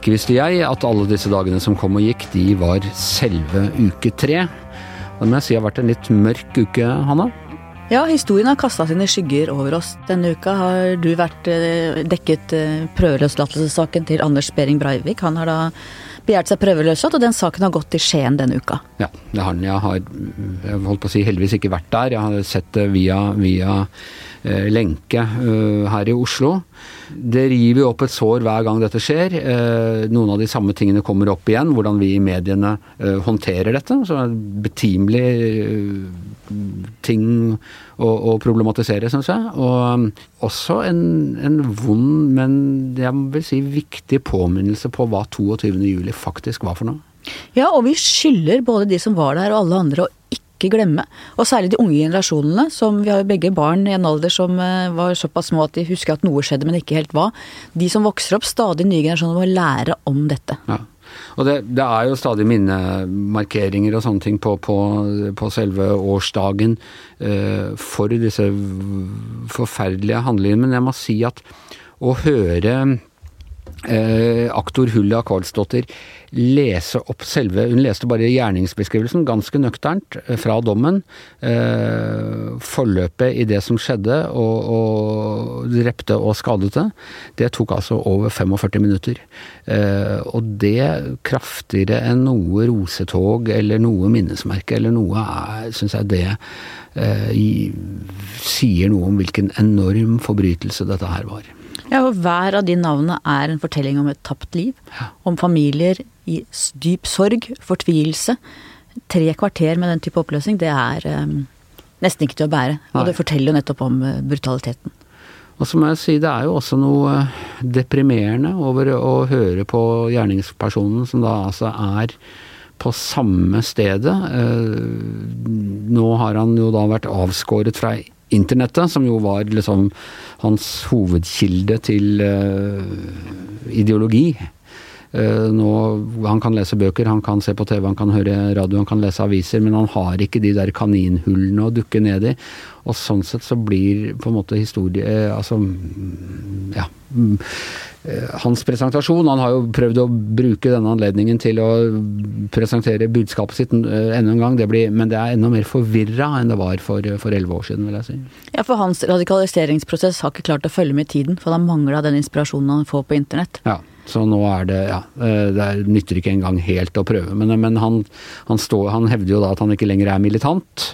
Ikke visste jeg at alle disse dagene som kom og gikk, de var selve uke tre. Det må jeg si har vært en litt mørk uke, Hanna. Ja, historien har kasta sine skygger over oss. Denne uka har du vært eh, dekket eh, prøveløslatelsessaken til Anders Behring Breivik. Han har da begjært seg prøveløslatt, og den saken har gått til Skien denne uka. Ja, det har den. Jeg har holdt på å si heldigvis ikke vært der. Jeg har sett det via, via lenke eh, her i Oslo. Det river opp et sår hver gang dette skjer. Eh, noen av de samme tingene kommer opp igjen. Hvordan vi i mediene eh, håndterer dette. Så er det betimelig eh, ting å, å problematisere, syns jeg. Og også en, en vond, men jeg vil si viktig påminnelse på hva 22.07 faktisk var for noe. Ja, og vi skylder både de som var der og alle andre å ikke glemme. Og særlig de unge generasjonene, som vi har jo begge barn i en alder som eh, var såpass små at de husker at noe skjedde, men ikke helt hva. De som vokser opp, stadig nye generasjoner, må lære om dette. Ja. Og det, det, er jo stadig minnemarkeringer og sånne ting på, på, på selve årsdagen eh, for disse forferdelige handlingene. Men jeg må si at å høre eh, aktor Hulla Kvalsdottir lese opp selve Hun leste bare gjerningsbeskrivelsen, ganske nøkternt, eh, fra dommen. Eh, forløpet i det som skjedde, og, og drepte og skadete. Det tok altså over 45 minutter. Eh, og det kraftigere enn noe rosetog eller noe minnesmerke eller noe, syns jeg det eh, sier noe om hvilken enorm forbrytelse dette her var. Ja, og Hver av de navnene er en fortelling om et tapt liv. Om familier i dyp sorg, fortvilelse. Tre kvarter med den type oppløsning, det er um, nesten ikke til å bære. Og det forteller jo nettopp om uh, brutaliteten. Og så må jeg si det er jo også noe deprimerende over å høre på gjerningspersonen som da altså er på samme stedet. Nå har han jo da vært avskåret fra internettet, som jo var liksom hans hovedkilde til ideologi. Nå, han kan lese bøker, han kan se på TV, han kan høre radio, han kan lese aviser, men han har ikke de der kaninhullene å dukke ned i. Og sånn sett så blir på en måte historie Altså, ja hans presentasjon. Han har jo prøvd å bruke denne anledningen til å presentere budskapet sitt enda en gang. Det blir, men det er enda mer forvirra enn det var for elleve år siden, vil jeg si. Ja, for hans radikaliseringsprosess har ikke klart å følge med tiden. For han mangla den inspirasjonen han får på internett. Ja. Så nå er det Ja, det nytter ikke engang helt å prøve. Men, men han, han, står, han hevder jo da at han ikke lenger er militant.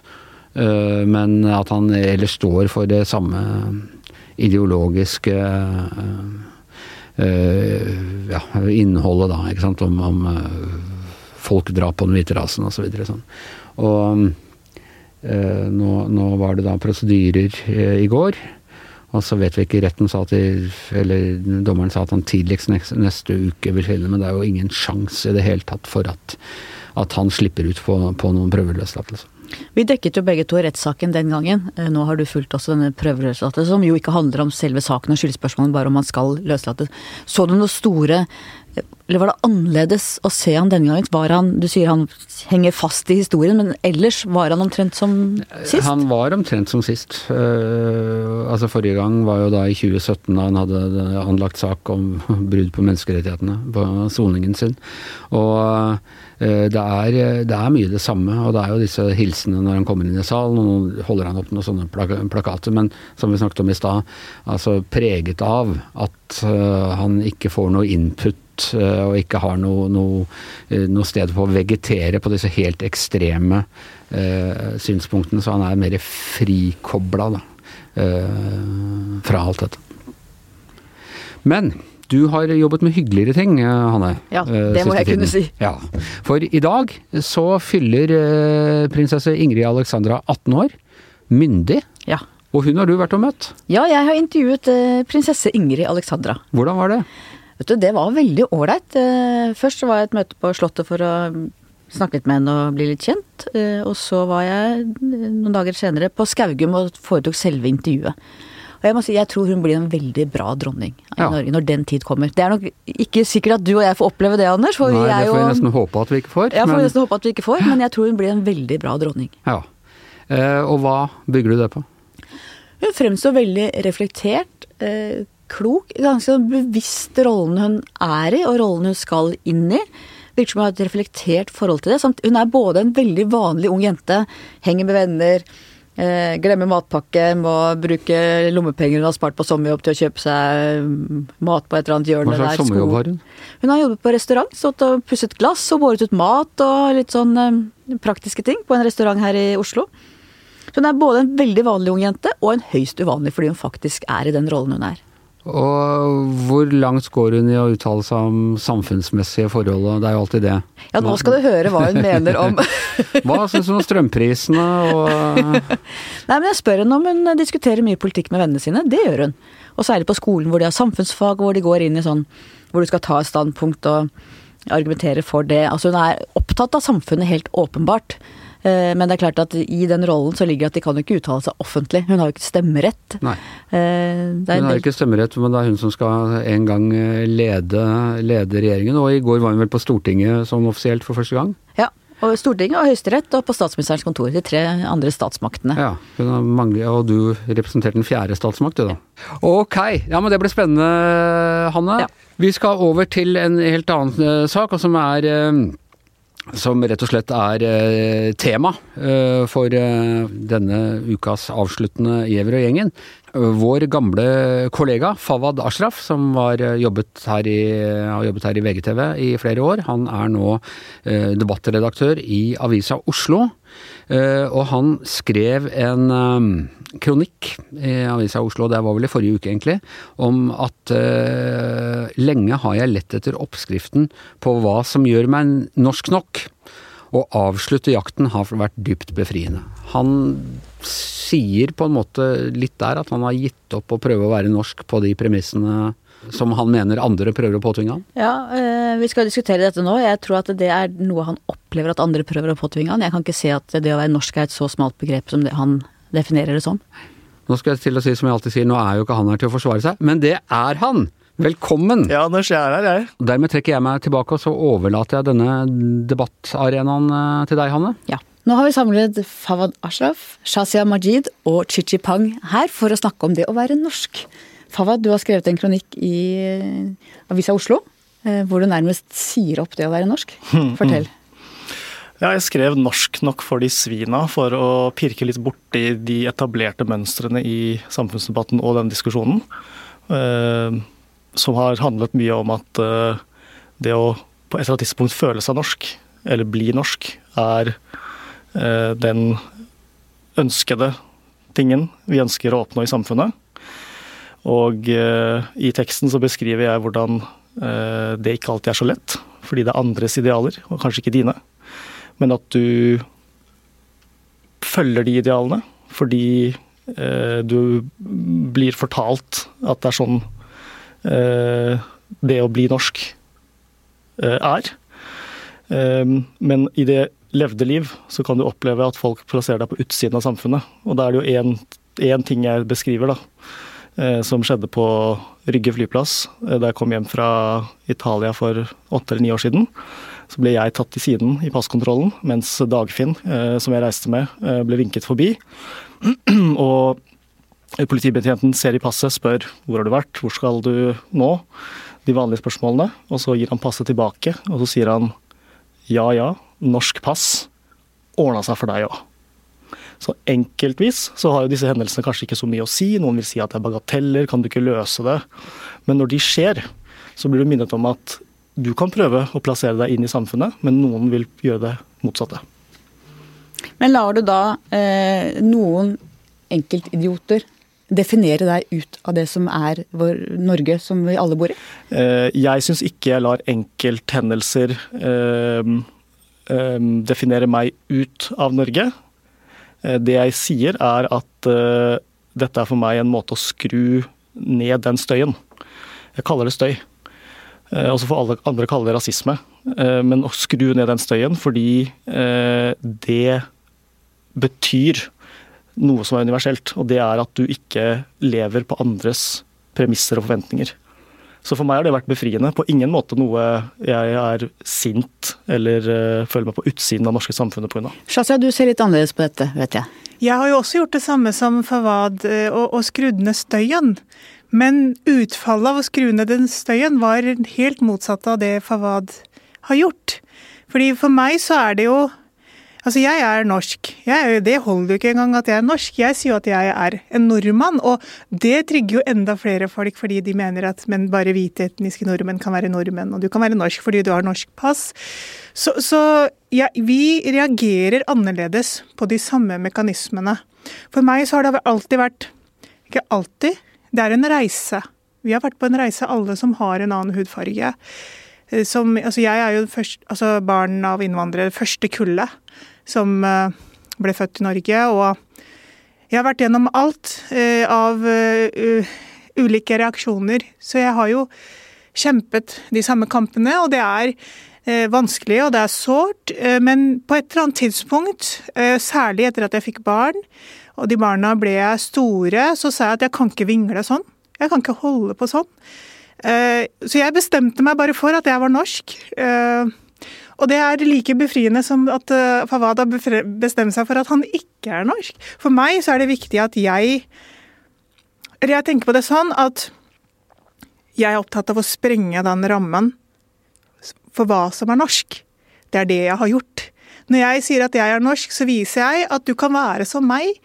Men at han ellers står for det samme ideologiske ja, innholdet, da. ikke sant, Om, om folkedrap på den hvite rasen osv. Så sånn. Og nå, nå, var det da prosedyrer i går. Og så vet vi ikke Retten sa til Eller dommeren sa at han tidligst neste, uke vil finne, men det er jo ingen sjanse i det hele tatt for at, at han slipper ut på, på noen prøveløslatelse. Vi dekket jo begge to rettssaken den gangen. Nå har du fulgt også denne prøveløslatelsen, som jo ikke handler om selve saken og skyldspørsmålet, bare om han skal løslates. Så du noen store eller var det annerledes å se han denne gangen? Var han, Du sier han henger fast i historien, men ellers var han omtrent som sist? Han var omtrent som sist. Uh, altså Forrige gang var jo da i 2017 da han hadde anlagt sak om brudd på menneskerettighetene på soningen sin. Og uh, det, er, det er mye det samme, og det er jo disse hilsenene når han kommer inn i salen, og nå holder han opp noen sånne plakater, men som vi snakket om i stad, altså preget av at uh, han ikke får noe input og ikke har noe, noe, noe, sted på å vegetere på disse helt ekstreme eh, synspunktene. Så han er mer frikobla da, eh, fra alt dette. Men du har jobbet med hyggeligere ting, Hanne. Ja, det må jeg tiden. kunne si. Ja. For i dag så fyller eh, prinsesse Ingrid Alexandra 18 år. Myndig. Ja. Og hun har du vært og møtt? Ja, jeg har intervjuet eh, prinsesse Ingrid Alexandra. Hvordan var det? Vet du, Det var veldig ålreit. Først så var jeg et møte på Slottet for å snakke litt med henne og bli litt kjent. Og så var jeg noen dager senere på Skaugum og foretok selve intervjuet. Og jeg må si, jeg tror hun blir en veldig bra dronning i ja. Norge når den tid kommer. Det er nok ikke sikkert at du og jeg får oppleve det, Anders. For Nei, vi det får jeg nesten håpe at vi ikke får. Ja, får men... nesten håpe at vi ikke får, men jeg tror hun blir en veldig bra dronning. Ja. Eh, og hva bygger du det på? Hun fremstår veldig reflektert. Eh, klok, ganske sånn bevisst rollen hun er i, og rollen hun skal inn i. Virker som hun har et reflektert forhold til det. Samt, hun er både en veldig vanlig ung jente, henger med venner, eh, glemmer matpakke, må bruke lommepenger hun har spart på sommerjobb til å kjøpe seg mat på et eller annet hjørne. Hva slags sommerjobb har hun? Hun har jobbet på restaurant, stått og pusset glass og båret ut mat og litt sånn eh, praktiske ting på en restaurant her i Oslo. Så hun er både en veldig vanlig ung jente og en høyst uvanlig fordi hun faktisk er i den rollen hun er. Og hvor langt går hun i å uttale seg om samfunnsmessige forhold, og det er jo alltid det. Ja, nå skal du høre hva hun mener om Hva syns hun om strømprisene og Nei, men jeg spør henne om hun diskuterer mye politikk med vennene sine. Det gjør hun. Og særlig på skolen hvor de har samfunnsfag, hvor de går inn i sånn hvor du skal ta et standpunkt og argumentere for det. Altså hun er opptatt av samfunnet helt åpenbart. Eh, men det er klart at i den rollen så ligger at de kan jo ikke uttale seg offentlig. Hun har jo ikke stemmerett. Nei. Eh, hun har ikke stemmerett, men det er hun som skal en gang eh, lede, lede regjeringen. Og i går var hun vel på Stortinget sånn offisielt for første gang? Ja. Og Stortinget og Høyesterett og på statsministerens kontor. De tre andre statsmaktene. Ja, manglet, Og du representerte den fjerde statsmakt, du da. Ok, ja men det ble spennende, Hanne. Ja. Vi skal over til en helt annen sak, og som er som rett og slett er eh, tema eh, for eh, denne ukas avsluttende Giæver og gjengen. Vår gamle kollega Fawad Ashraf, som jobbet i, har jobbet her i VGTV i flere år, han er nå debattredaktør i Avisa Oslo. Og han skrev en kronikk i Avisa Oslo, det var vel i forrige uke egentlig, om at uh, lenge har jeg lett etter oppskriften på hva som gjør meg norsk nok. Å avslutte jakten har vært dypt befriende. Han sier på en måte litt der at han har gitt opp å prøve å være norsk på de premissene som han mener andre prøver å påtvinge han? Ja, øh, vi skal diskutere dette nå. Jeg tror at det er noe han opplever at andre prøver å påtvinge han. Jeg kan ikke se at det å være norsk er et så smalt begrep som det han definerer det som. Nå skal jeg til å si som jeg alltid sier, nå er jo ikke han her til å forsvare seg, men det er han! Velkommen! Ja, Anders, jeg er her, jeg. Dermed trekker jeg meg tilbake, og så overlater jeg denne debattarenaen eh, til deg, Hanne. Ja. Nå har vi samlet Fawad Ashraf, Shazia Majid og Chichi Pang her for å snakke om det å være norsk. Fawad, du har skrevet en kronikk i eh, Avisa Oslo eh, hvor du nærmest sier opp det å være norsk. Fortell. Ja, jeg skrev 'norsk nok for de svina' for å pirke litt borti de etablerte mønstrene i samfunnsdebatten og den diskusjonen. Eh, som har handlet mye om at eh, det å på et eller annet tidspunkt føle seg norsk, eller bli norsk, er eh, den ønskede tingen vi ønsker å oppnå i samfunnet. Og i teksten så beskriver jeg hvordan det ikke alltid er så lett, fordi det er andres idealer, og kanskje ikke dine men at du følger de idealene fordi eh, du blir fortalt at det er sånn eh, det å bli norsk eh, er. Ehm, men i det levde liv så kan du oppleve at folk plasserer deg på utsiden av samfunnet. Og da er det jo én ting jeg beskriver, da. Eh, som skjedde på Rygge flyplass eh, da jeg kom hjem fra Italia for åtte eller ni år siden. Så ble jeg tatt til siden i passkontrollen, mens Dagfinn, eh, som jeg reiste med, eh, ble vinket forbi. Og politibetjenten ser i passet, spør hvor har du vært, hvor skal du nå? De vanlige spørsmålene. Og så gir han passet tilbake, og så sier han ja ja, norsk pass ordna seg for deg òg. Så enkeltvis så har jo disse hendelsene kanskje ikke så mye å si. Noen vil si at det er bagateller, kan du ikke løse det? Men når de skjer, så blir du minnet om at du kan prøve å plassere deg inn i samfunnet, men noen vil gjøre det motsatte. Men lar du da eh, noen enkeltidioter definere deg ut av det som er vår Norge, som vi alle bor i? Eh, jeg syns ikke jeg lar enkelthendelser eh, eh, definere meg ut av Norge. Eh, det jeg sier er at eh, dette er for meg en måte å skru ned den støyen. Jeg kaller det støy. Eh, og så får alle andre kalle det rasisme. Eh, men å skru ned den støyen fordi eh, det betyr noe som er universelt. Og det er at du ikke lever på andres premisser og forventninger. Så for meg har det vært befriende. På ingen måte noe jeg er sint eller føler meg på utsiden av norske samfunnet pga. Shazia, du ser litt annerledes på dette, vet jeg. Jeg har jo også gjort det samme som Fawad og, og skrudd ned støyen. Men utfallet av å skru ned den støyen var helt motsatt av det Fawad har gjort. Fordi for meg så er det jo Altså, jeg er norsk. Jeg, det holder jo ikke engang at jeg er norsk. Jeg sier jo at jeg er en nordmann, og det trigger jo enda flere folk fordi de mener at men bare hvite etniske nordmenn kan være nordmenn, og du kan være norsk fordi du har norsk pass. Så, så ja, vi reagerer annerledes på de samme mekanismene. For meg så har det alltid vært Ikke alltid, det er en reise. Vi har vært på en reise, alle som har en annen hudfarge. Eh, som, altså jeg er jo først, altså barn av innvandrere, første kullet som eh, ble født i Norge. Og jeg har vært gjennom alt uh, av ulike reaksjoner. Så jeg har jo kjempet de samme kampene, og det er vanskelig og det er sårt. men på et eller annet tidspunkt, særlig etter at jeg fikk barn, og de barna ble store, så sa jeg at jeg kan ikke vingle sånn. Jeg kan ikke holde på sånn. Så jeg bestemte meg bare for at jeg var norsk. Og det er like befriende som at Fawad har seg for at han ikke er norsk. For meg så er det viktig at jeg Eller jeg tenker på det sånn at jeg er opptatt av å sprenge den rammen for hva som er norsk. Det er det jeg har gjort. Når jeg sier at jeg er norsk, så viser jeg at du kan være som meg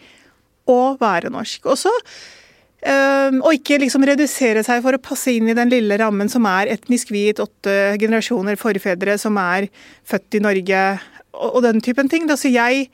og være norsk. Og så Ehm, og ikke liksom redusere seg for å passe inn i den lille rammen som er etnisk hvit, åtte generasjoner forfedre som er født i Norge, og, den typen ting. Så jeg,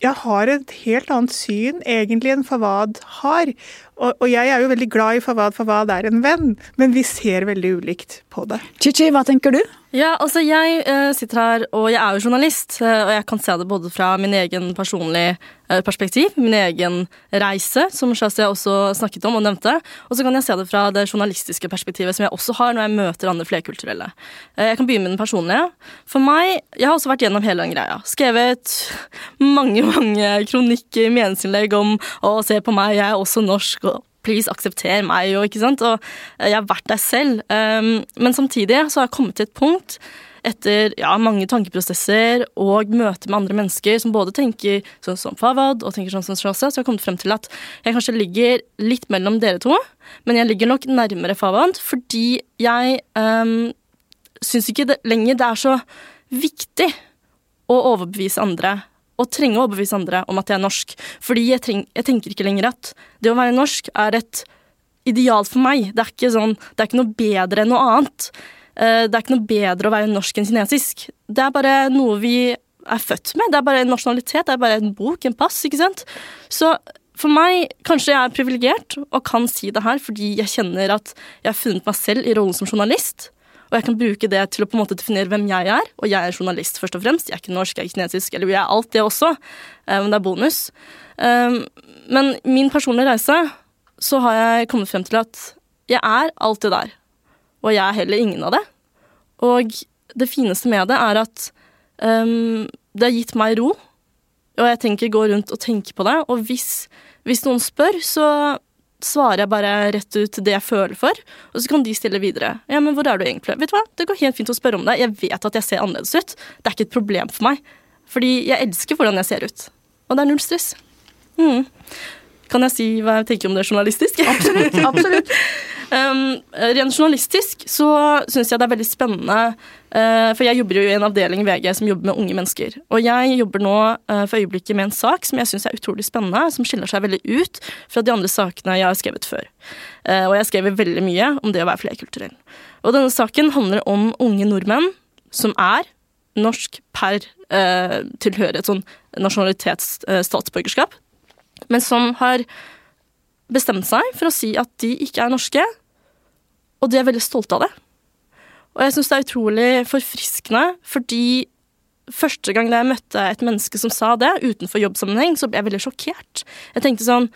jeg har et helt annet syn egentlig enn Fawad har. Og, og, jeg er jo veldig glad i Fawad, Fawad er en venn, men vi ser veldig ulikt på det. Chichi, hva tenker du? Ja, altså Jeg uh, sitter her, og jeg er jo journalist, uh, og jeg kan se det både fra min egen personlige uh, perspektiv, min egen reise, som Shazia også snakket om og nevnte, og så kan jeg se det fra det journalistiske perspektivet som jeg også har når jeg møter andre flerkulturelle. jeg kan begynne med den personlige. For meg, Jeg har også vært gjennom hele den greia. Skrevet mange, mange kronikker, meningsinnlegg om å se på meg, jeg er også norsk please, aksepter meg, og ikke sant. Og eh, jeg har vært der selv. Um, men samtidig så har jeg kommet til et punkt etter ja, mange tankeprosesser og møter med andre mennesker som både tenker sånn som Fawad og tenker sånn som Shraza, så jeg har kommet frem til at jeg kanskje ligger litt mellom dere to, men jeg ligger nok nærmere Fawad fordi jeg um, syns ikke det lenger det er så viktig å overbevise andre og trenge å overbevise andre om at jeg er norsk. Fordi jeg, treng, jeg, tenker ikke lenger at det å være norsk er et ideal for meg. Det er ikke, sånn, det er ikke noe bedre enn noe annet. Eh, det er ikke noe bedre å være norsk enn kinesisk. Det er bare noe vi er født med. Det er bare en nasjonalitet, det er bare en bok, en pass, ikke sant. Så for meg, kanskje jeg er privilegert og kan si det her fordi jeg kjenner at jeg har funnet meg selv i rollen som journalist. Og jeg kan bruke det til å på en måte definere hvem jeg er. Og jeg er journalist, først og fremst. Jeg er ikke norsk, jeg er kinesisk, eller jeg er alt det også. Eh, men det er bonus. Eh, men min personlige reise, så har jeg kommet frem til at jeg er alt det der. Og jeg er heller ingen av det. Og det fineste med det er at um, det har gitt meg ro. Og jeg tenker gå rundt og tenke på det. Og hvis, hvis noen spør, så svarer jeg bare rett ut det jeg føler for, og så kan de stille videre. Ja, men hvor er du egentlig? Vet du hva, det går helt fint å spørre om det. Jeg vet at jeg ser annerledes ut. Det er ikke et problem for meg. Fordi jeg elsker hvordan jeg ser ut. Og det er null stress. Mm. Kan jeg si hva jeg tenker om det journalistisk? Absolutt. absolutt. Um, rent journalistisk så syns jeg det er veldig spennende, uh, for jeg jobber jo i en avdeling i VG som jobber med unge mennesker. Og jeg jobber nå uh, for øyeblikket med en sak som jeg syns er utrolig spennende, som skiller seg veldig ut fra de andre sakene jeg har skrevet før. Uh, og jeg skriver veldig mye om det å være flerkulturell. Og denne saken handler om unge nordmenn som er norsk per tilhører et sånn nasjonalitetsstatsborgerskap, men som har bestemt seg for å si at de ikke er norske, og de er veldig stolte av det. Og jeg syns det er utrolig forfriskende, fordi første gang jeg møtte et menneske som sa det, utenfor jobbsammenheng, så ble jeg veldig sjokkert. Jeg tenkte sånn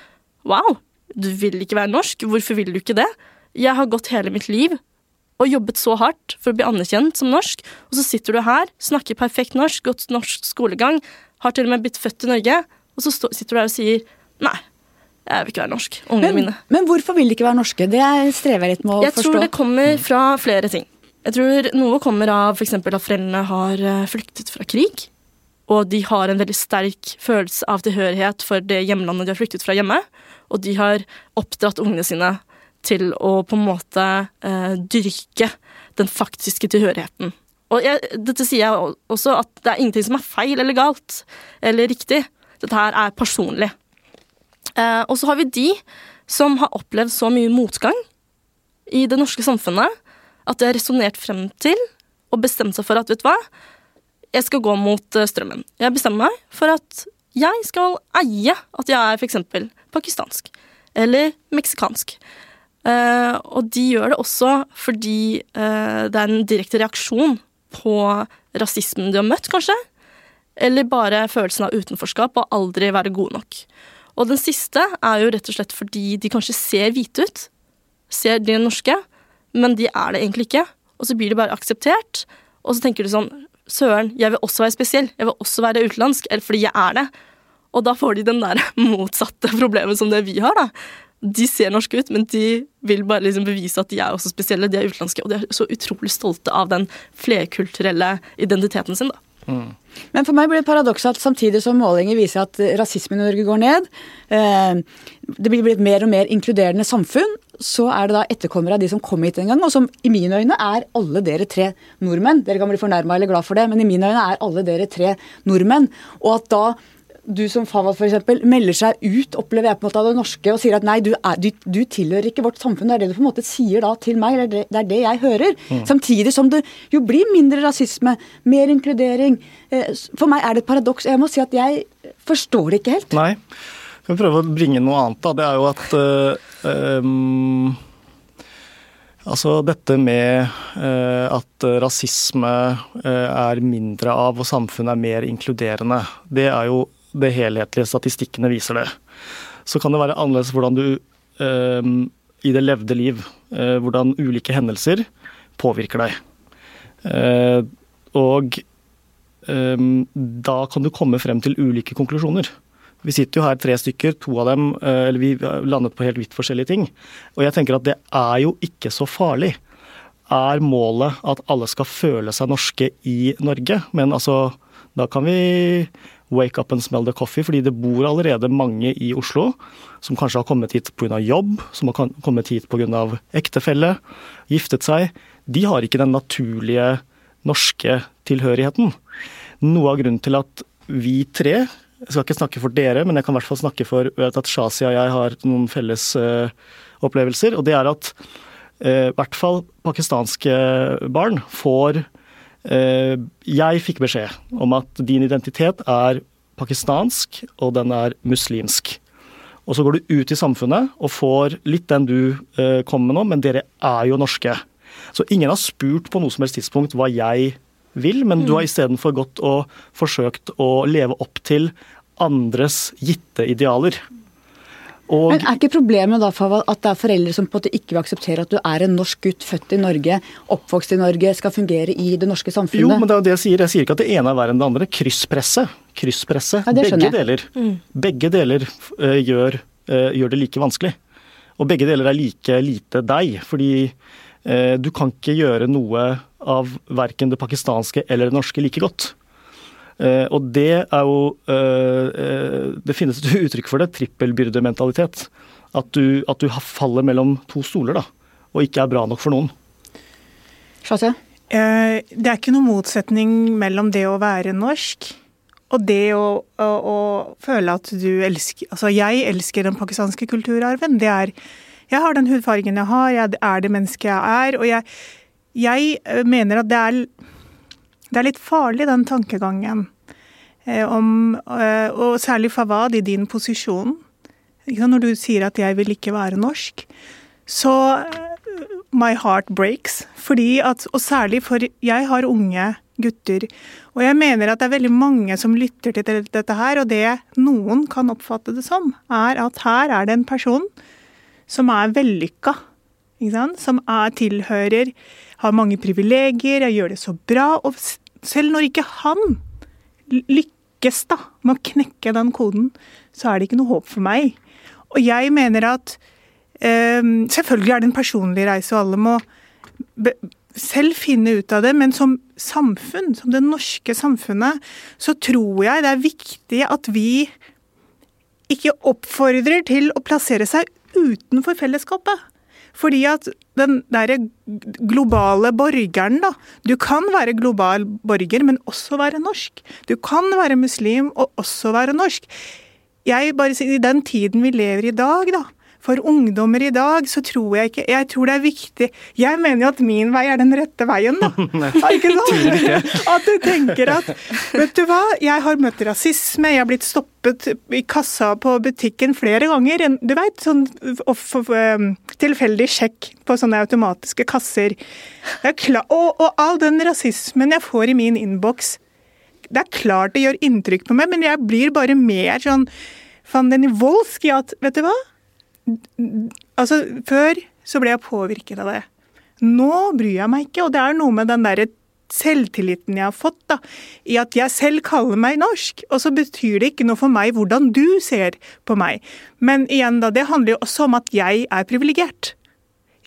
Wow, du vil ikke være norsk. Hvorfor vil du ikke det? Jeg har gått hele mitt liv og jobbet så hardt for å bli anerkjent som norsk, og så sitter du her, snakker perfekt norsk, gått norsk skolegang, har til og med blitt født i Norge, og så sitter du her og sier nei, Jeg vil ikke være norsk. Ungene Men, mine. men hvorfor vil de ikke være norske? Det strever jeg litt med å Jeg forstå. tror det kommer fra flere ting. Jeg tror Noe kommer av f.eks. at foreldrene har eh, flyktet fra krig. Og de har en veldig sterk følelse av tilhørighet for det hjemlandet de har flyktet fra hjemme. Og de har oppdratt ungene sine til å på en måte eh, dyrke den faktiske tilhørigheten. Og jeg, dette sier jeg også at det er ingenting som er feil eller galt eller riktig. Dette her er personlig. Eh, og så har vi de som har opplevd så mye motgang i det norske samfunnet at det har resonnert frem til og bestemt seg for at vet du hva, jeg skal gå mot eh, strømmen. Jeg bestemmer meg for at jeg skal eie at jeg er f.eks. pakistansk eller meksikansk. Eh, og de gjør det også fordi eh, det er en direkte reaksjon på rasismen de har møtt, kanskje. Eller bare følelsen av utenforskap og aldri være gode nok. Og den siste er jo rett og slett fordi de kanskje ser hvite ut. Ser de norske, men de er det egentlig ikke. Og så blir de bare akseptert. Og så tenker du sånn Søren, jeg vil også være spesiell. Jeg vil også være utenlandsk. Eller fordi jeg er det. Og da får de den der motsatte problemet som det vi har, da. De ser norske ut, men de vil bare liksom bevise at de er også spesielle. De er utenlandske, og de er så utrolig stolte av den flerkulturelle identiteten sin, da. Men for meg blir det paradoks at samtidig som målinger viser at rasismen i Norge går ned, eh, det blir blitt mer og mer inkluderende samfunn, så er det da etterkommere av de som kom hit en gang, og som i mine øyne er alle dere tre nordmenn. Dere kan bli fornærma eller glad for det, men i mine øyne er alle dere tre nordmenn. Og at da du som Fawad f.eks. melder seg ut, opplever jeg på en måte av det norske, og sier at nei, du, er, du, du tilhører ikke vårt samfunn. Det er det du på en måte sier da til meg, det er det, det, er det jeg hører. Samtidig som det jo blir mindre rasisme, mer inkludering. Eh, For meg er det et paradoks. Jeg må si at jeg forstår det ikke helt. Nei. Skal vi prøve å bringe noe annet, da. Det er jo at øh, øhm, Altså dette med eh, at rasisme eh, er mindre av og samfunnet er mer inkluderende, det er jo det helhetlige statistikkene viser det. Så kan det være annerledes hvordan du eh, i det levde liv, eh, hvordan ulike hendelser påvirker deg. Eh, og øhm, da kan du komme frem til ulike konklusjoner. Vi sitter jo her tre stykker, to av dem eh, Eller vi landet på helt vidt forskjellige ting. Og jeg tenker at det er jo ikke så farlig. Er målet at alle skal føle seg norske i Norge? Men altså, da kan vi wake up and smell the coffee, fordi det bor allerede mange i Oslo som kanskje har kommet hit pga. jobb, som har kommet hit pga. ektefelle, giftet seg. De har ikke den naturlige norske tilhørigheten. Noe av grunnen til at vi tre jeg skal ikke snakke for dere, men jeg kan i hvert fall snakke for at Shazia og jeg har noen felles uh, opplevelser. Og det er at eh, i hvert fall pakistanske barn får Jeg fikk beskjed om at din identitet er pakistansk, og den er muslimsk. Og så går du ut i samfunnet og får litt den du kom kommer med nå, men dere er jo norske. Så ingen har spurt på noe som helst tidspunkt hva jeg vil, men du har istedenfor gått og forsøkt å leve opp til andres gitte idealer. Og Men er ikke problemet da for at det er foreldre som på en måte ikke vil akseptere at du er en norsk gutt født i Norge, oppvokst i Norge, skal fungere i det norske samfunnet? jo, men det er jo det jeg sier. Jeg sier ikke at det ene er verre enn det andre. Krysspresset. Krysspresset. Ja, begge deler. Begge deler uh, gjør, uh, gjør det like vanskelig. Og begge deler er like lite deg. Fordi uh, du kan ikke gjøre noe av verken det pakistanske eller det norske like godt. Eh, og det er jo eh, eh, Det finnes et uttrykk for det, trippelbyrdementalitet. At du, at du faller mellom to stoler, da. Og ikke er bra nok for noen. Eh, Det er ikke noen motsetning mellom det å være norsk og det å, å, å føle at du elsker Altså, jeg elsker den pakistanske kulturarven. Det er Jeg har den hudfargen jeg har, jeg er det mennesket jeg er, og jeg, jeg mener at det er Det er litt farlig, den tankegangen. Eh, om, eh, og særlig Fawad, i din posisjon. Når du sier at 'jeg vil ikke være norsk', så eh, my heart breaks. Fordi at, og særlig for jeg har unge gutter. Og jeg mener at det er veldig mange som lytter til dette her, og det noen kan oppfatte det som, er at her er det en person som er vellykka. Som er, tilhører, har mange privilegier, jeg gjør det så bra. Og selv når ikke han lykkes da med å knekke den koden, så er det ikke noe håp for meg. Og jeg mener at eh, Selvfølgelig er det en personlig reise, og alle må selv finne ut av det, men som samfunn, som det norske samfunnet, så tror jeg det er viktig at vi ikke oppfordrer til å plassere seg utenfor fellesskapet. Fordi at den derre globale borgeren, da Du kan være global borger, men også være norsk. Du kan være muslim og også være norsk. Jeg bare sier, I den tiden vi lever i dag, da, for ungdommer i dag, så tror jeg ikke Jeg tror det er viktig Jeg mener jo at min vei er den rette veien, da. ikke sant? At du tenker at Vet du hva, jeg har møtt rasisme, jeg har blitt stoppet i kassa på butikken flere ganger. Du veit, sånn um, tilfeldig sjekk på sånne automatiske kasser. Og, og all den rasismen jeg får i min innboks det er klart det gjør inntrykk på meg, men jeg blir bare mer sånn van den voldsk i at Vet du hva? Altså, før så ble jeg påvirket av det. Nå bryr jeg meg ikke, og det er noe med den derre selvtilliten jeg har fått, da, i at jeg selv kaller meg norsk. Og så betyr det ikke noe for meg hvordan du ser på meg. Men igjen, da, det handler jo også om at jeg er privilegert.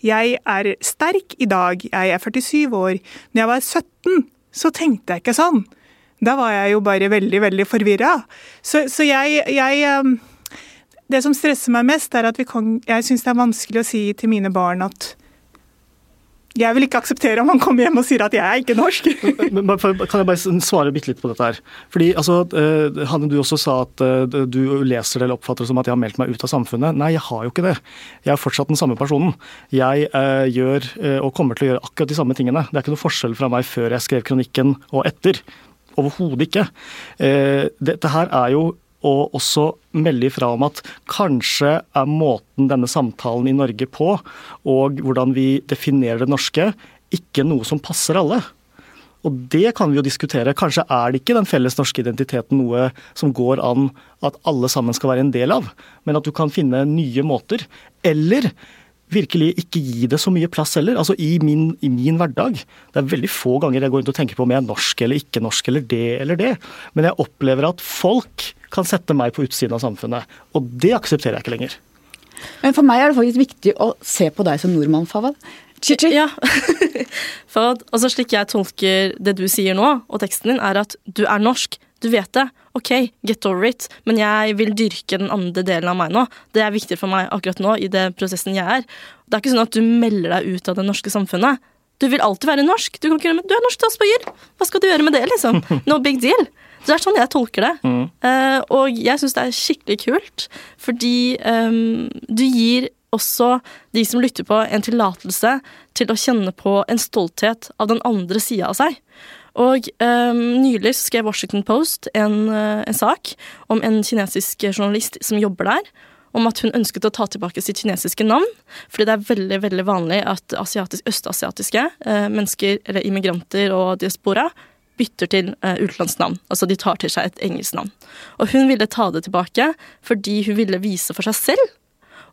Jeg er sterk i dag, jeg er 47 år. Når jeg var 17, så tenkte jeg ikke sånn. Da var jeg jo bare veldig, veldig forvirra. Så, så jeg, jeg um, det som stresser meg mest, er at kan, jeg syns det er vanskelig å si til mine barn at jeg vil ikke akseptere om han kommer hjem og sier at jeg er ikke norsk. Men, kan jeg bare svare bitte litt på dette her? Fordi altså, eh, Hanne, du også sa at eh, du leser det eller oppfatter det som at jeg har meldt meg ut av samfunnet. Nei, jeg har jo ikke det. Jeg er fortsatt den samme personen. Jeg eh, gjør eh, og kommer til å gjøre akkurat de samme tingene. Det er ikke noe forskjell fra meg før jeg skrev kronikken og etter. Overhodet ikke. Eh, dette her er jo og også melde ifra om at kanskje er måten denne samtalen i Norge på, og hvordan vi definerer det norske, ikke noe som passer alle. Og det kan vi jo diskutere. Kanskje er det ikke den felles norske identiteten noe som går an at alle sammen skal være en del av, men at du kan finne nye måter. Eller virkelig ikke gi det så mye plass heller. Altså i min, i min, hverdag. Det er veldig få ganger jeg går rundt og tenker på om jeg er norsk eller ikke norsk eller det eller det. Men jeg opplever at folk kan sette meg på utsiden av samfunnet. Og det aksepterer jeg ikke lenger. Men for meg er det faktisk viktig å se på deg som nordmann, Fawad. Ja. Fawad, altså, slik jeg tolker det du sier nå, og teksten din, er at du er norsk. Du vet det. Ok, get over it. Men jeg vil dyrke den andre delen av meg nå. Det er viktig for meg akkurat nå i det prosessen jeg er. Det er ikke sånn at du melder deg ut av det norske samfunnet. Du vil alltid være norsk. Du, kan du er norsk statsborger. Hva skal du gjøre med det, liksom? No big deal. Det er sånn jeg tolker det. Mm. Uh, og jeg syns det er skikkelig kult, fordi um, du gir også de som lytter på, en tillatelse til å kjenne på en stolthet av den andre sida av seg. Og um, nylig skrev Washington Post en, uh, en, sak om en kinesisk journalist som jobber der. Om at hun ønsket å ta tilbake sitt kinesiske navn. Fordi det er veldig veldig vanlig at asiatisk, østasiatiske uh, mennesker, eller immigranter og diaspora, bytter til uh, utenlandsnavn. Altså de tar til seg et engelsk navn. Og hun ville ta det tilbake fordi hun ville vise for seg selv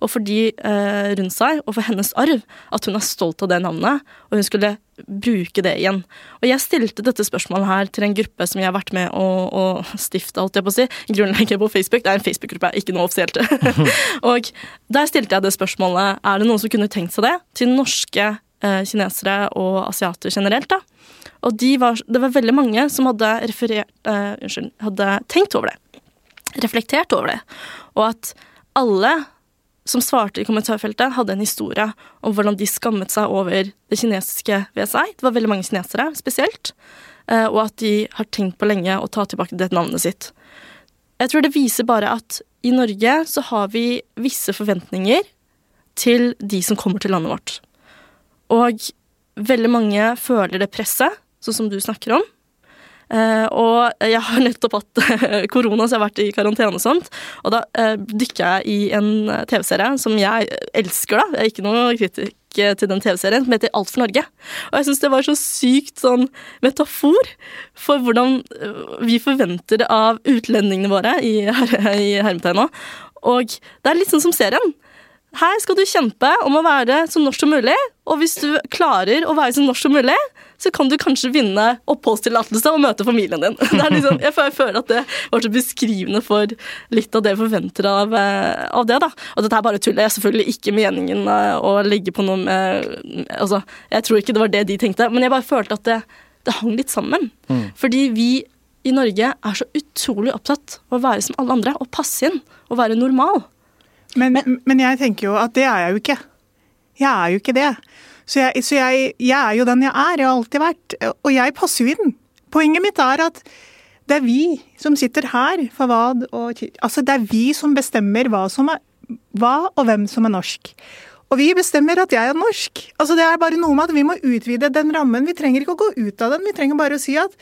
og for de eh, rundt seg, og for hennes arv, at hun er stolt av det navnet, og hun skulle bruke det igjen. Og jeg stilte dette spørsmålet her til en gruppe som jeg har vært med å, å stifte, holdt jeg på å si, Grunnlegger på Facebook. Det er en Facebook-gruppe, ikke noe offisielt. og der stilte jeg det spørsmålet, er det noen som kunne tenkt seg det, til norske eh, kinesere og asiater generelt, da? Og de var, det var veldig mange som hadde, referert, eh, unnskyld, hadde tenkt over det. Reflektert over det. Og at alle som svarte i kommentarfeltet, hadde en historie om hvordan de skammet seg over det kinesiske ved seg. Det var veldig mange kinesere spesielt. Uh, og at de har tenkt på lenge å ta tilbake det navnet sitt. Jeg tror det viser bare at i Norge så har vi visse forventninger til de som kommer til landet vårt. Og veldig mange føler det presset sånn som du snakker om. Uh, og jeg har nettopp hatt korona, så jeg har vært i karantene og sånt. Og da uh, dykka jeg i en TV-serie som jeg elsker, da. Jeg er ikke noe kritikk til den TV-serien, som heter Alt for Norge. Og jeg syns det var så sykt sånn metafor for hvordan eh, vi forventer av utlendingene våre, i, i hermetegn nå. Og det er litt sånn som serien. Her skal du kjempe om å være så norsk som mulig, og hvis du klarer å være så norsk som mulig, så kan du kanskje vinne oppholdstillatelse og møte familien din. Liksom, jeg føler at det var så beskrivende for litt av det jeg forventer av, eh, av det. da. Og dette er bare tull. Det er selvfølgelig ikke meningen eh, å legge på noe med altså, Jeg tror ikke det var det de tenkte, men jeg bare følte at det, det hang litt sammen. Mm. Fordi vi i Norge er så utrolig opptatt av å være som alle andre og passe inn og være normal. Men, men, men jeg tenker jo at det er jeg jo ikke. Jeg er jo ikke det. Så, jeg, så jeg, jeg, er jo den jeg er, jeg har alltid vært. Og jeg passer jo inn. Poenget mitt er at det er vi som sitter her, Fawad og Altså, det er vi som bestemmer hva, som er, hva og hvem som er norsk. Og vi bestemmer at jeg er norsk. Altså, det er bare noe med at vi må utvide den rammen. Vi trenger ikke å gå ut av den, vi trenger bare å si at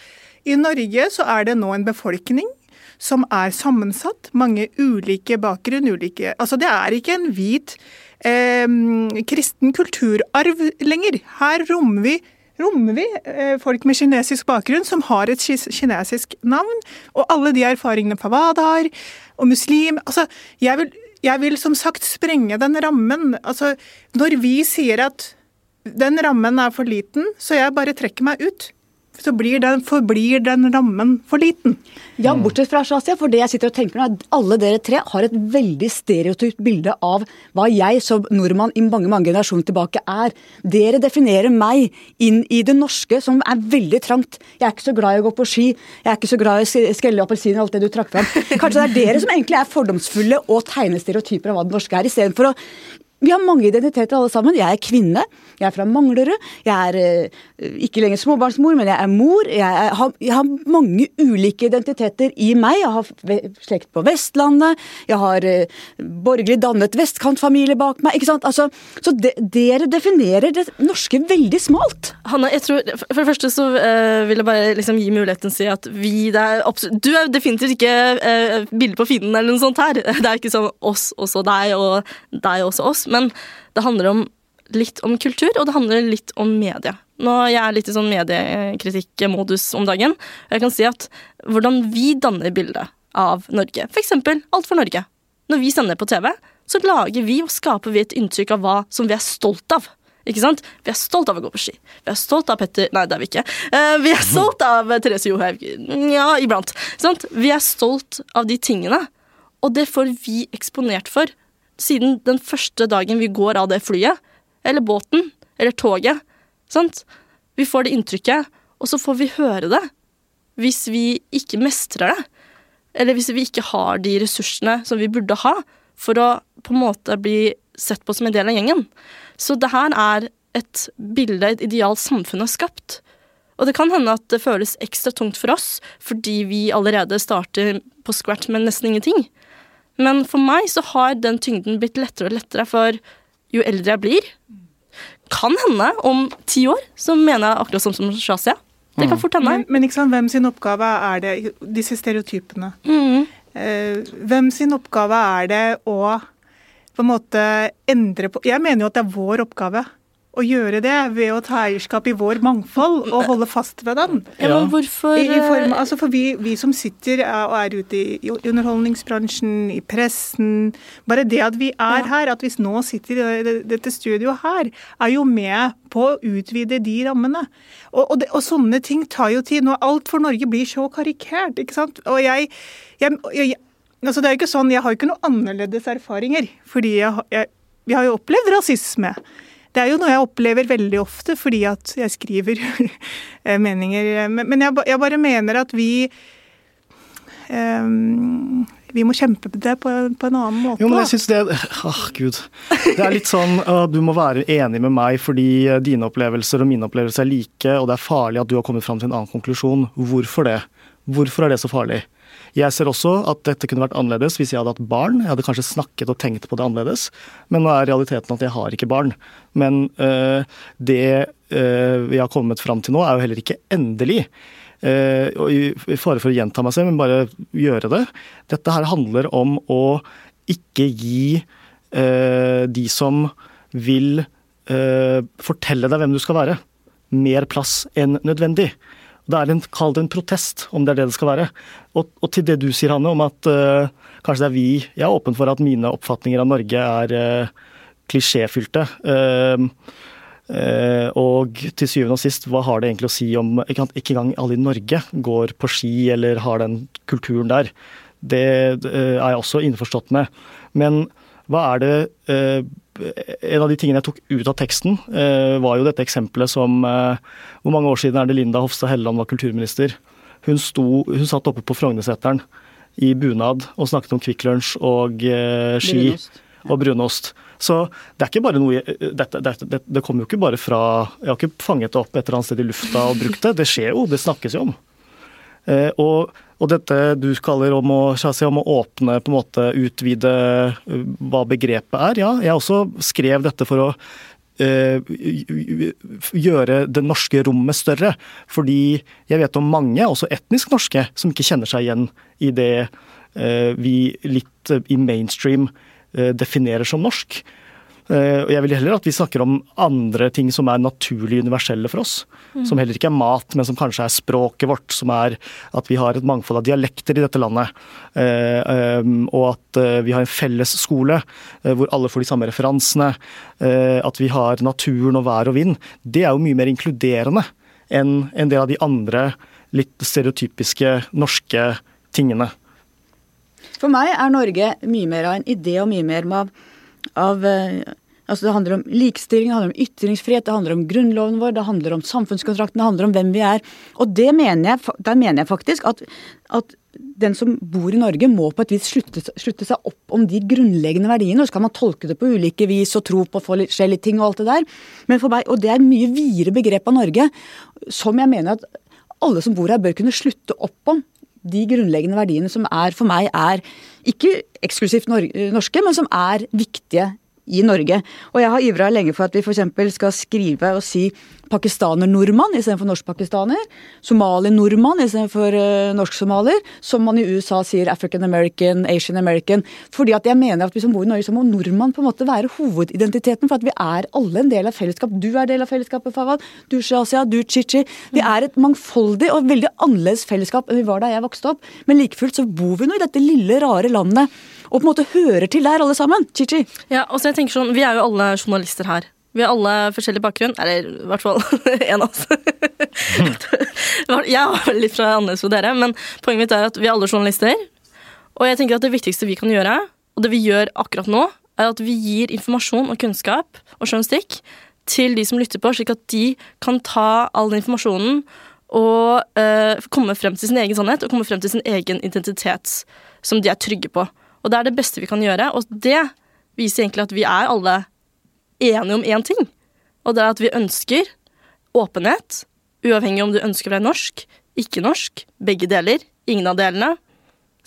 i Norge så er det nå en befolkning som er sammensatt. Mange ulike bakgrunn, ulike Altså, det er ikke en hvit eh, kristen kulturarv lenger. Her rommer vi, rommer vi eh, folk med kinesisk bakgrunn som har et kinesisk navn, og alle de erfaringene Fawad har, og muslim Altså, jeg vil, jeg vil som sagt sprenge den rammen. Altså, når vi sier at den rammen er for liten, så jeg bare trekker meg ut så blir den, forblir den rammen for liten. Ja, bortsett fra Shazia, for det jeg sitter og tenker nå, er at alle dere tre har et veldig stereotypt bilde av hva jeg som nordmann i mange mange generasjoner tilbake er. Dere definerer meg inn i det norske, som er veldig trangt. Jeg er ikke så glad i å gå på ski, jeg er ikke så glad i å skrelle appelsiner, alt det du trakk fram. Kanskje det er dere som egentlig er fordomsfulle og tegner stereotyper av hva det norske er, istedenfor å vi har mange identiteter alle sammen. Jeg er kvinne, jeg er fra Manglerud. Jeg er uh, ikke lenger småbarnsmor, men jeg er mor. Jeg, har, jeg, har, mange ulike identiteter i meg. Jeg har slekt på Vestlandet. Jeg har uh, borgerlig dannet vestkantfamilie bak meg. ikke sant? Altså, så de, dere definerer det norske veldig smalt. Hanna, jeg tror, for det første så uh, vil jeg bare liksom gi muligheten til å si at vi det er absolutt, Du er definitivt ikke uh, bilde på fienden eller noe sånt her. Det er ikke sånn oss og deg, og deg også oss. Men det handler om litt om kultur, og det handler litt om media. Nå Jeg er litt i sånn mediekritikkmodus om dagen. og Jeg kan si at hvordan vi danner bildet av Norge, f.eks. Alt for Norge. Når vi sender på TV, så lager vi og skaper vi et inntrykk av hva som vi er stolt av. Ikke sant? Vi er stolt av å gå på ski. Vi er stolt av Petter Nei, det er vi ikke. Uh, vi er stolt av Therese Johaug. Ja, iblant. Vi er stolt av de tingene. Og det får vi eksponert for siden den første dagen vi går av det flyet, eller båten, eller toget. Sant? Vi får det inntrykket, og så får vi høre det. Hvis vi ikke mestrer det, eller hvis vi ikke har de ressursene som vi burde ha for å på en måte bli sett på som en del av gjengen. Så det her er et bilde et idealt samfunn har skapt. Og det kan hende at det føles ekstra tungt for oss fordi vi allerede starter på scratch med nesten ingenting. Men for meg så har den tyngden blitt lettere og lettere, for jo eldre jeg blir Kan hende om ti år så mener jeg akkurat sånn som Shazia. Det kan mm. fort hende. Men, men ikke sant, hvem sin oppgave er det, disse stereotypene? Mm. Eh, hvem sin oppgave er det å på en måte endre på Jeg mener jo at det er vår oppgave å gjøre det ved å ta eierskap i vår mangfold og holde fast ved den. Ja, men hvorfor I, i form, altså For vi, vi, som sitter og er ute i underholdningsbransjen, i pressen Bare det at vi er ja. her, at vi nå sitter i dette studioet her, er jo med på å utvide de rammene. Og, og, det, og sånne ting tar jo tid. Nå Alt for Norge blir så karikert, ikke sant. Og jeg, jeg, jeg altså det er jo ikke sånn, Jeg har jo ikke noen annerledes erfaringer, fordi jeg, vi har jo opplevd rasisme. Det er jo noe jeg opplever veldig ofte fordi at jeg skriver eh, meninger. Men jeg, jeg, bare mener at vi um, vi må kjempe det på, på, en annen måte. Jo, men jeg synes det oh, gud. Det er litt sånn uh, du må være enig med meg fordi dine opplevelser og mine opplevelser er like, og det er farlig at du har kommet fram til en annen konklusjon. Hvorfor det? Hvorfor er det så farlig? Jeg ser også at dette kunne vært annerledes hvis jeg hadde hatt barn. Jeg hadde kanskje snakket og tenkt på det annerledes, men nå er realiteten at jeg har ikke barn. Men øh, det øh, vi har kommet fram til nå, er jo heller ikke endelig. Uh, og i, fare for å gjenta meg selv, men bare gjøre det. Dette her handler om å ikke gi de som vil fortelle deg hvem du skal være, mer plass enn nødvendig. Det er en, Kall det en protest, om det er det det skal være. Og, og til det du sier, Hanne, om at uh, kanskje det er vi Jeg er åpen for at mine oppfatninger av Norge er uh, klisjéfylte. Uh, Uh, og til syvende og sist, hva har det egentlig å si om ikke engang alle i Norge går på ski eller har den kulturen der. Det er jeg også innforstått med. Men hva er det En av de tingene jeg tok ut av teksten, var jo dette eksempelet som Hvor mange år siden er det Linda Hofstad Helleland var kulturminister? Hun, sto, hun satt oppe på Frognerseteren i bunad og snakket om Kvikk Lunsj og ski. Brunost. Og brunost. Så det er ikke bare noe Det, det, det, det kommer jo ikke bare fra Jeg har ikke fanget det opp et eller annet sted i lufta og brukt det. Det skjer jo, det snakkes jo om. Eh, og, og, dette du kaller om å, om å åpne, på en måte utvide eh, hva begrepet er, ja. Jeg også skrev dette for å eh, gjøre det norske rommet større. Fordi jeg vet om mange, også etnisk norske, som ikke kjenner seg igjen i det vi litt i mainstream definerer som norsk. Eh, og Jeg vil heller at vi snakker om andre ting som er naturlig universelle for oss. Mm. Som heller ikke er mat, men som kanskje er språket vårt. Som er at vi har et mangfold av dialekter i dette landet. Eh, og at vi har en felles skole hvor alle får de samme referansene. At vi har naturen og vær og vind. Det er jo mye mer inkluderende enn en del av de andre litt stereotypiske norske tingene. For meg er Norge mye mer av en idé og mye mer av, av eh, Altså Det handler om likestilling, det handler om ytringsfrihet, det handler om grunnloven vår, det handler om samfunnskontrakten, det handler om hvem vi er. Og det mener jeg, der mener jeg faktisk at, at den som bor i Norge må på et vis slutte, slutte, seg opp om de grunnleggende verdiene. Og så kan man tolke det på ulike vis og tro på forskjellige ting og alt det der. Men for meg, Og det er mye videre begrep av Norge som jeg mener at alle som bor her bør kunne slutte opp om de grunnleggende verdiene som er for meg er ikke eksklusivt norske, men som er viktige i Norge. Og jeg har ivra lenge for at vi f.eks. skal skrive og si pakistaner-nordmann istedenfor norsk-pakistaner. Somali-nordmann istedenfor uh, norsk-somalier. Som man i USA sier African American, Asian American. Fordi at jeg mener at vi som bor i Norge, så må nordmann på en måte være hovedidentiteten. For at vi er alle en del av fellesskap. Du er del av fellesskapet, Fawad. Du Shazia, du Chichi. Vi er et mangfoldig og veldig annerledes fellesskap enn vi var da jeg vokste opp. Men like fullt så bor vi nå i dette lille, rare landet og på en måte hører til der, alle sammen. Chichi. Ja, altså jeg tenker sånn, Vi er jo alle journalister her. Vi har alle forskjellig bakgrunn. Eller i hvert fall én av oss. jeg har litt fra annerledes for dere, men poenget mitt er at vi er alle journalister. Og jeg tenker at det viktigste vi kan gjøre, og det vi gjør akkurat nå, er at vi gir informasjon og kunnskap og journalistikk til de som lytter på, slik at de kan ta all den informasjonen og øh, komme frem til sin egen sannhet og komme frem til sin egen identitet som de er trygge på. Og det er det beste vi kan gjøre, og det viser egentlig at vi er alle enige om én ting. Og det er at vi ønsker åpenhet, uavhengig om du ønsker å være norsk, ikke norsk, begge deler, ingen av delene.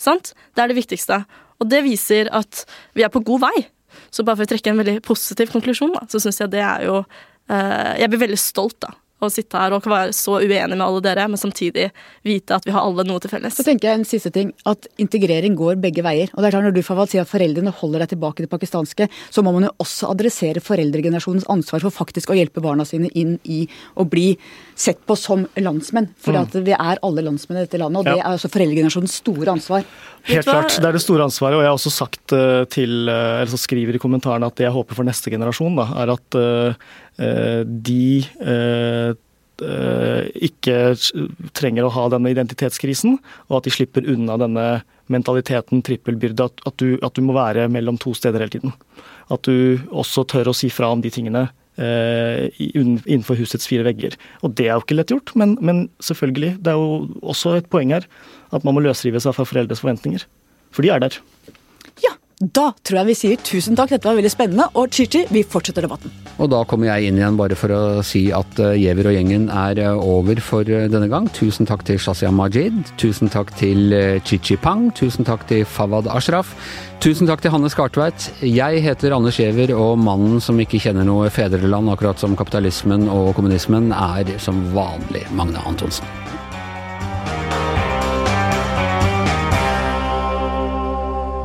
Sant? Det er det viktigste. Og det viser at vi er på god vei. Så bare for å trekke en veldig positiv konklusjon, da, så syns jeg det er jo uh, Jeg blir veldig stolt, da å sitte her og være så uenig med alle dere, men samtidig vite at vi har alle noe til felles. Så tenker jeg en siste ting, at integrering går begge veier. Og det er klart Når du Fawad, sier at foreldrene holder deg tilbake i det pakistanske, så må man jo også adressere foreldregenerasjonens ansvar for faktisk å hjelpe barna sine inn i å bli sett på som landsmenn. For mm. vi er alle landsmenn i dette landet, og ja. det er også foreldregenerasjonens store ansvar. Helt klart, det er det store ansvaret. Og jeg har også sagt eh, til, eh, eller så skriver i kommentarene at det jeg håper for neste generasjon, da, er at uh, de uh, ikke trenger å ha denne identitetskrisen, og at de slipper unna denne mentaliteten trippelbyrde, at, at, du, at du må være mellom to steder hele tiden. At du også tør å si fra om de tingene innenfor husets fire vegger. Og det er jo ikke lett gjort, men, men, selvfølgelig. Det er jo også et poeng her at man må løsrive seg fra foreldres forventninger. For de er der. Ja, da tror jeg vi sier tusen takk, dette var veldig spennende. Og Chichi, vi fortsetter debatten. Og da kommer jeg inn igjen bare for å si at uh, Giæver og gjengen er uh, over for uh, denne gang. Tusen takk til Shazia Majid. Tusen takk til Chichi Pang. Tusen takk til Fawad Ashraf. Tusen takk til Hanne Skartveit. Jeg heter Anders Giæver, og mannen som ikke kjenner noe fedreland, akkurat som kapitalismen og kommunismen, er som vanlig Magne Antonsen.